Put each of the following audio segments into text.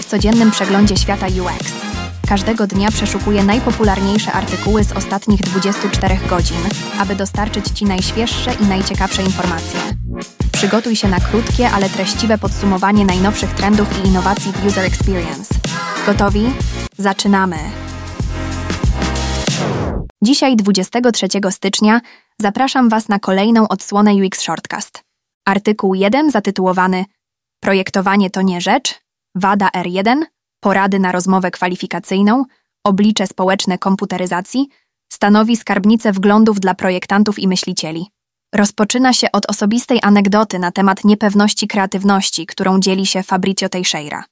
W codziennym przeglądzie świata UX. Każdego dnia przeszukuję najpopularniejsze artykuły z ostatnich 24 godzin, aby dostarczyć Ci najświeższe i najciekawsze informacje. Przygotuj się na krótkie, ale treściwe podsumowanie najnowszych trendów i innowacji w User Experience. Gotowi? Zaczynamy! Dzisiaj, 23 stycznia, zapraszam Was na kolejną odsłonę UX Shortcast. Artykuł 1 zatytułowany Projektowanie to nie rzecz, WADA R1, porady na rozmowę kwalifikacyjną, oblicze społeczne komputeryzacji, stanowi skarbnicę wglądów dla projektantów i myślicieli. Rozpoczyna się od osobistej anegdoty na temat niepewności kreatywności, którą dzieli się Fabricio Teixeira.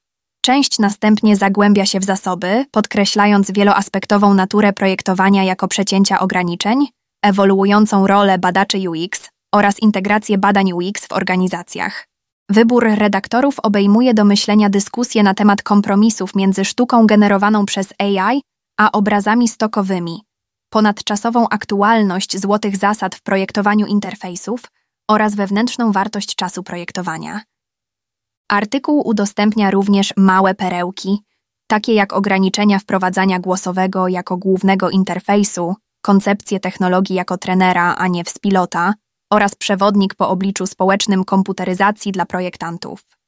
Część następnie zagłębia się w zasoby, podkreślając wieloaspektową naturę projektowania jako przecięcia ograniczeń, ewoluującą rolę badaczy UX oraz integrację badań UX w organizacjach. Wybór redaktorów obejmuje do myślenia dyskusję na temat kompromisów między sztuką generowaną przez AI a obrazami stokowymi, ponadczasową aktualność złotych zasad w projektowaniu interfejsów oraz wewnętrzną wartość czasu projektowania. Artykuł udostępnia również małe perełki, takie jak ograniczenia wprowadzania głosowego jako głównego interfejsu, koncepcję technologii jako trenera, a nie wspilota, oraz przewodnik po obliczu społecznym komputeryzacji dla projektantów.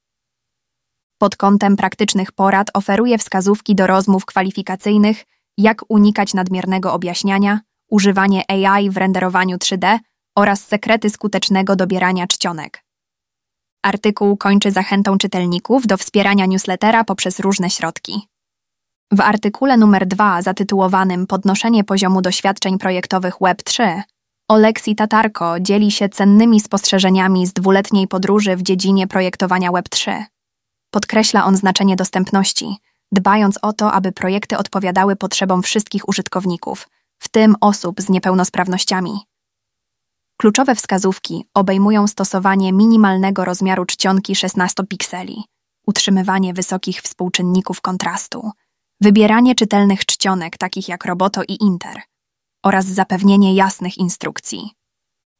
Pod kątem praktycznych porad oferuje wskazówki do rozmów kwalifikacyjnych, jak unikać nadmiernego objaśniania, używanie AI w renderowaniu 3D oraz sekrety skutecznego dobierania czcionek. Artykuł kończy zachętą czytelników do wspierania newslettera poprzez różne środki. W artykule numer 2 zatytułowanym Podnoszenie poziomu doświadczeń projektowych Web3 Oleksij Tatarko dzieli się cennymi spostrzeżeniami z dwuletniej podróży w dziedzinie projektowania Web3. Podkreśla on znaczenie dostępności, dbając o to, aby projekty odpowiadały potrzebom wszystkich użytkowników, w tym osób z niepełnosprawnościami. Kluczowe wskazówki obejmują stosowanie minimalnego rozmiaru czcionki 16 pikseli, utrzymywanie wysokich współczynników kontrastu, wybieranie czytelnych czcionek takich jak Roboto i Inter – oraz zapewnienie jasnych instrukcji.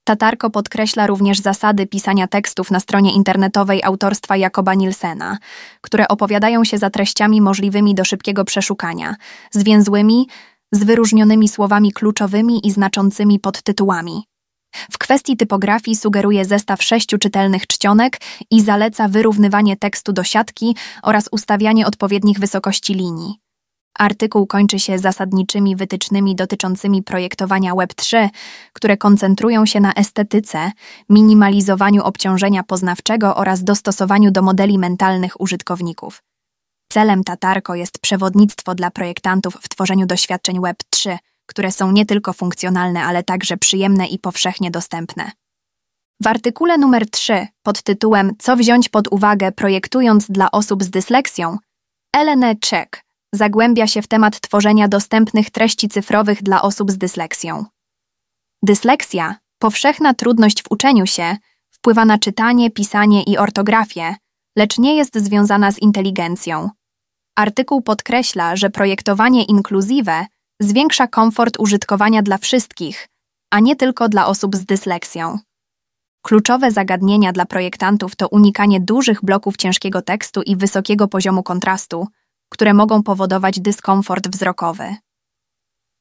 Tatarko podkreśla również zasady pisania tekstów na stronie internetowej autorstwa Jakoba Nielsena, które opowiadają się za treściami możliwymi do szybkiego przeszukania, zwięzłymi, z wyróżnionymi słowami kluczowymi i znaczącymi podtytułami. W kwestii typografii sugeruje zestaw sześciu czytelnych czcionek i zaleca wyrównywanie tekstu do siatki oraz ustawianie odpowiednich wysokości linii. Artykuł kończy się zasadniczymi wytycznymi dotyczącymi projektowania Web3, które koncentrują się na estetyce, minimalizowaniu obciążenia poznawczego oraz dostosowaniu do modeli mentalnych użytkowników. Celem Tatarko jest przewodnictwo dla projektantów w tworzeniu doświadczeń Web3, które są nie tylko funkcjonalne, ale także przyjemne i powszechnie dostępne. W artykule numer 3 pod tytułem Co wziąć pod uwagę projektując dla osób z dysleksją, Elene Czek zagłębia się w temat tworzenia dostępnych treści cyfrowych dla osób z dysleksją. Dysleksja, powszechna trudność w uczeniu się, wpływa na czytanie, pisanie i ortografię, lecz nie jest związana z inteligencją. Artykuł podkreśla, że projektowanie inkluzywe zwiększa komfort użytkowania dla wszystkich, a nie tylko dla osób z dysleksją. Kluczowe zagadnienia dla projektantów to unikanie dużych bloków ciężkiego tekstu i wysokiego poziomu kontrastu, które mogą powodować dyskomfort wzrokowy.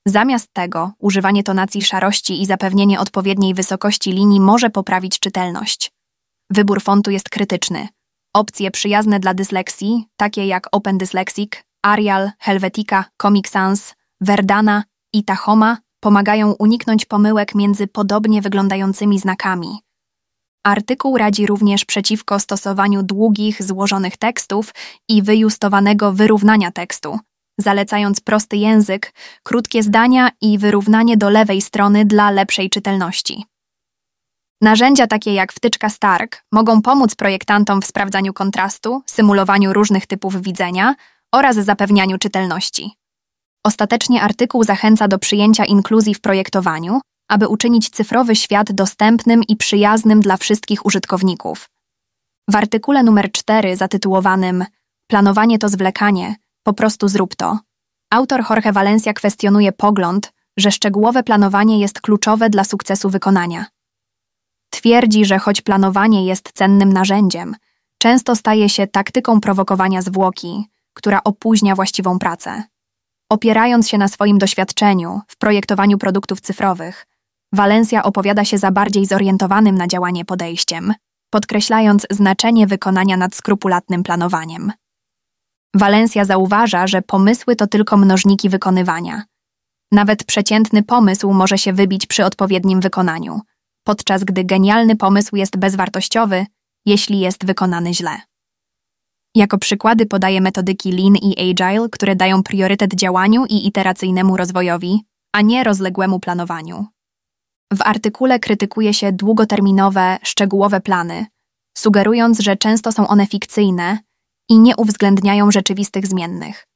Zamiast tego, używanie tonacji szarości i zapewnienie odpowiedniej wysokości linii może poprawić czytelność. Wybór fontu jest krytyczny. Opcje przyjazne dla dysleksji, takie jak Open Dyslexic, Arial, Helvetica, Comic Sans, Verdana i Tahoma, pomagają uniknąć pomyłek między podobnie wyglądającymi znakami, Artykuł radzi również przeciwko stosowaniu długich, złożonych tekstów i wyjustowanego wyrównania tekstu, zalecając prosty język, krótkie zdania i wyrównanie do lewej strony dla lepszej czytelności. Narzędzia takie jak wtyczka Stark mogą pomóc projektantom w sprawdzaniu kontrastu, symulowaniu różnych typów widzenia oraz zapewnianiu czytelności. Ostatecznie artykuł zachęca do przyjęcia inkluzji w projektowaniu, aby uczynić cyfrowy świat dostępnym i przyjaznym dla wszystkich użytkowników. W artykule numer 4 zatytułowanym Planowanie to zwlekanie, po prostu zrób to, autor Jorge Valencia kwestionuje pogląd, że szczegółowe planowanie jest kluczowe dla sukcesu wykonania. Twierdzi, że choć planowanie jest cennym narzędziem, często staje się taktyką prowokowania zwłoki, która opóźnia właściwą pracę. Opierając się na swoim doświadczeniu w projektowaniu produktów cyfrowych, Walencja opowiada się za bardziej zorientowanym na działanie podejściem, podkreślając znaczenie wykonania nad skrupulatnym planowaniem. Walencja zauważa, że pomysły to tylko mnożniki wykonywania. Nawet przeciętny pomysł może się wybić przy odpowiednim wykonaniu, podczas gdy genialny pomysł jest bezwartościowy, jeśli jest wykonany źle. Jako przykłady podaję metodyki Lean i Agile, które dają priorytet działaniu i iteracyjnemu rozwojowi, a nie rozległemu planowaniu. W artykule krytykuje się długoterminowe, szczegółowe plany, sugerując, że często są one fikcyjne i nie uwzględniają rzeczywistych zmiennych.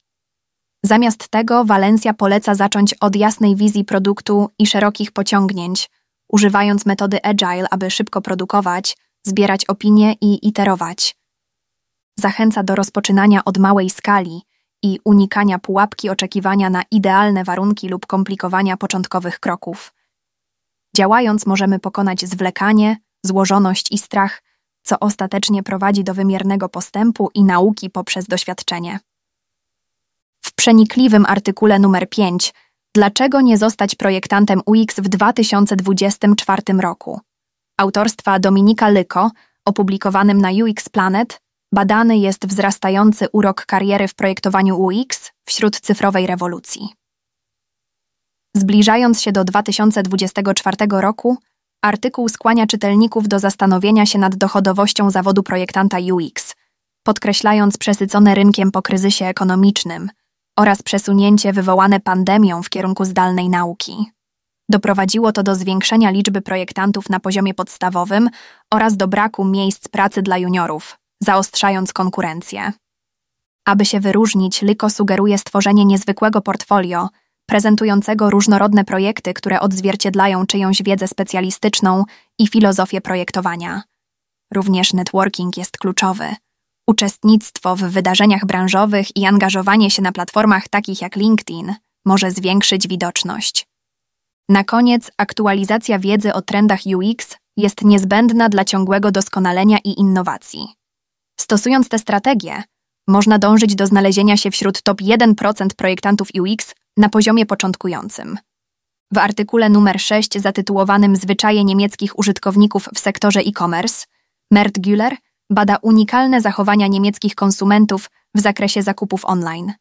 Zamiast tego Walencja poleca zacząć od jasnej wizji produktu i szerokich pociągnięć, używając metody agile, aby szybko produkować, zbierać opinie i iterować. Zachęca do rozpoczynania od małej skali i unikania pułapki oczekiwania na idealne warunki lub komplikowania początkowych kroków. Działając możemy pokonać zwlekanie, złożoność i strach, co ostatecznie prowadzi do wymiernego postępu i nauki poprzez doświadczenie. W przenikliwym artykule numer 5 Dlaczego nie zostać projektantem UX w 2024 roku? Autorstwa Dominika Lyko, opublikowanym na UX Planet, badany jest wzrastający urok kariery w projektowaniu UX wśród cyfrowej rewolucji. Zbliżając się do 2024 roku, artykuł skłania czytelników do zastanowienia się nad dochodowością zawodu projektanta UX, podkreślając przesycone rynkiem po kryzysie ekonomicznym oraz przesunięcie wywołane pandemią w kierunku zdalnej nauki. Doprowadziło to do zwiększenia liczby projektantów na poziomie podstawowym oraz do braku miejsc pracy dla juniorów, zaostrzając konkurencję. Aby się wyróżnić, Lyko sugeruje stworzenie niezwykłego portfolio, prezentującego różnorodne projekty, które odzwierciedlają czyjąś wiedzę specjalistyczną i filozofię projektowania. Również networking jest kluczowy. Uczestnictwo w wydarzeniach branżowych i angażowanie się na platformach takich jak LinkedIn może zwiększyć widoczność. Na koniec, aktualizacja wiedzy o trendach UX jest niezbędna dla ciągłego doskonalenia i innowacji. Stosując tę strategię, można dążyć do znalezienia się wśród top 1% projektantów UX na poziomie początkującym. W artykule numer 6 zatytułowanym Zwyczaje niemieckich użytkowników w sektorze e-commerce, Mert Güller bada unikalne zachowania niemieckich konsumentów w zakresie zakupów online.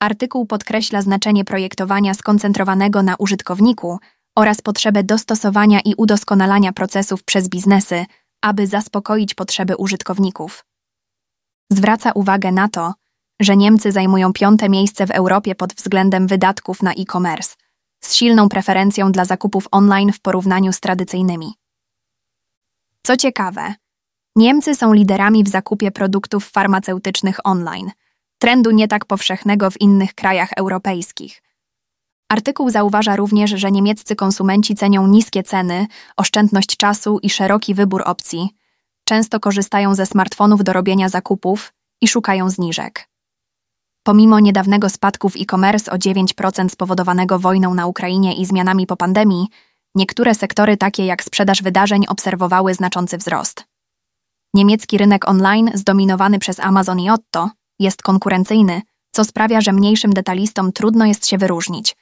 Artykuł podkreśla znaczenie projektowania skoncentrowanego na użytkowniku oraz potrzebę dostosowania i udoskonalania procesów przez biznesy, aby zaspokoić potrzeby użytkowników. Zwraca uwagę na to, że Niemcy zajmują piąte miejsce w Europie pod względem wydatków na e-commerce, z silną preferencją dla zakupów online w porównaniu z tradycyjnymi. Co ciekawe, Niemcy są liderami w zakupie produktów farmaceutycznych online, trendu nie tak powszechnego w innych krajach europejskich. Artykuł zauważa również, że niemieccy konsumenci cenią niskie ceny, oszczędność czasu i szeroki wybór opcji. Często korzystają ze smartfonów do robienia zakupów i szukają zniżek. Pomimo niedawnego spadku w e-commerce o 9% spowodowanego wojną na Ukrainie i zmianami po pandemii, niektóre sektory takie jak sprzedaż wydarzeń obserwowały znaczący wzrost. Niemiecki rynek online, zdominowany przez Amazon i Otto, jest konkurencyjny, co sprawia, że mniejszym detalistom trudno jest się wyróżnić.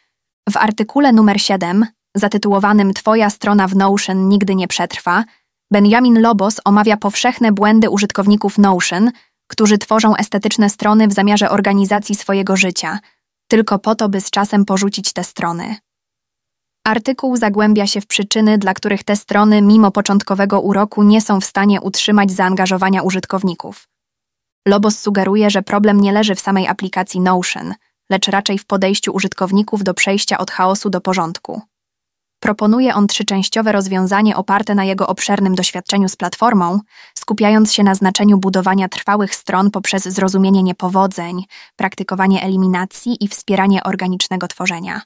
W artykule numer 7, zatytułowanym Twoja strona w Notion nigdy nie przetrwa, Benjamin Lobos omawia powszechne błędy użytkowników Notion, którzy tworzą estetyczne strony w zamiarze organizacji swojego życia, tylko po to, by z czasem porzucić te strony. Artykuł zagłębia się w przyczyny, dla których te strony, mimo początkowego uroku, nie są w stanie utrzymać zaangażowania użytkowników. Lobos sugeruje, że problem nie leży w samej aplikacji Notion, lecz raczej w podejściu użytkowników do przejścia od chaosu do porządku. Proponuje on trzyczęściowe rozwiązanie oparte na jego obszernym doświadczeniu z platformą, skupiając się na znaczeniu budowania trwałych stron poprzez zrozumienie niepowodzeń, praktykowanie eliminacji i wspieranie organicznego tworzenia.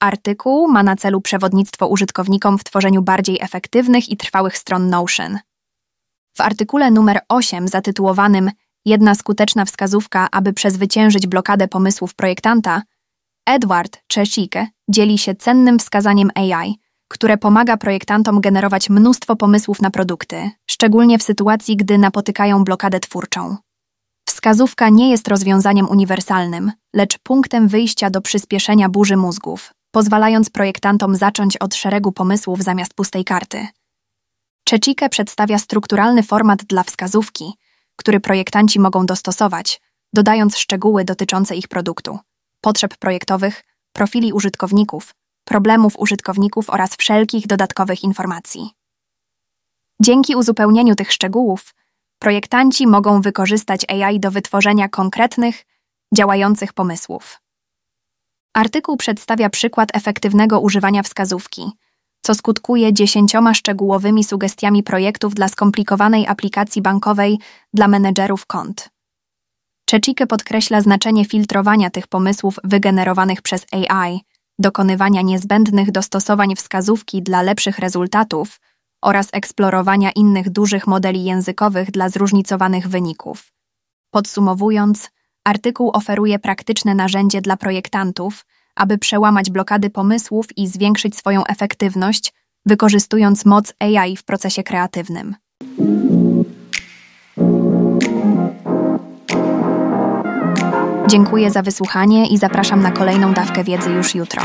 Artykuł ma na celu przewodnictwo użytkownikom w tworzeniu bardziej efektywnych i trwałych stron Notion. W artykule numer 8 zatytułowanym Jedna skuteczna wskazówka, aby przezwyciężyć blokadę pomysłów projektanta, Edward Czesike dzieli się cennym wskazaniem AI, które pomaga projektantom generować mnóstwo pomysłów na produkty, szczególnie w sytuacji, gdy napotykają blokadę twórczą. Wskazówka nie jest rozwiązaniem uniwersalnym, lecz punktem wyjścia do przyspieszenia burzy mózgów, pozwalając projektantom zacząć od szeregu pomysłów zamiast pustej karty. Czeczike przedstawia strukturalny format dla wskazówki, który projektanci mogą dostosować, dodając szczegóły dotyczące ich produktu, potrzeb projektowych, profili użytkowników, problemów użytkowników oraz wszelkich dodatkowych informacji. Dzięki uzupełnieniu tych szczegółów, projektanci mogą wykorzystać AI do wytworzenia konkretnych, działających pomysłów. Artykuł przedstawia przykład efektywnego używania wskazówki, co skutkuje dziesięcioma szczegółowymi sugestiami projektów dla skomplikowanej aplikacji bankowej dla menedżerów kont. Czeczike podkreśla znaczenie filtrowania tych pomysłów wygenerowanych przez AI, dokonywania niezbędnych dostosowań wskazówki dla lepszych rezultatów oraz eksplorowania innych dużych modeli językowych dla zróżnicowanych wyników. Podsumowując, artykuł oferuje praktyczne narzędzie dla projektantów, aby przełamać blokady pomysłów i zwiększyć swoją efektywność, wykorzystując moc AI w procesie kreatywnym. Dziękuję za wysłuchanie i zapraszam na kolejną dawkę wiedzy już jutro.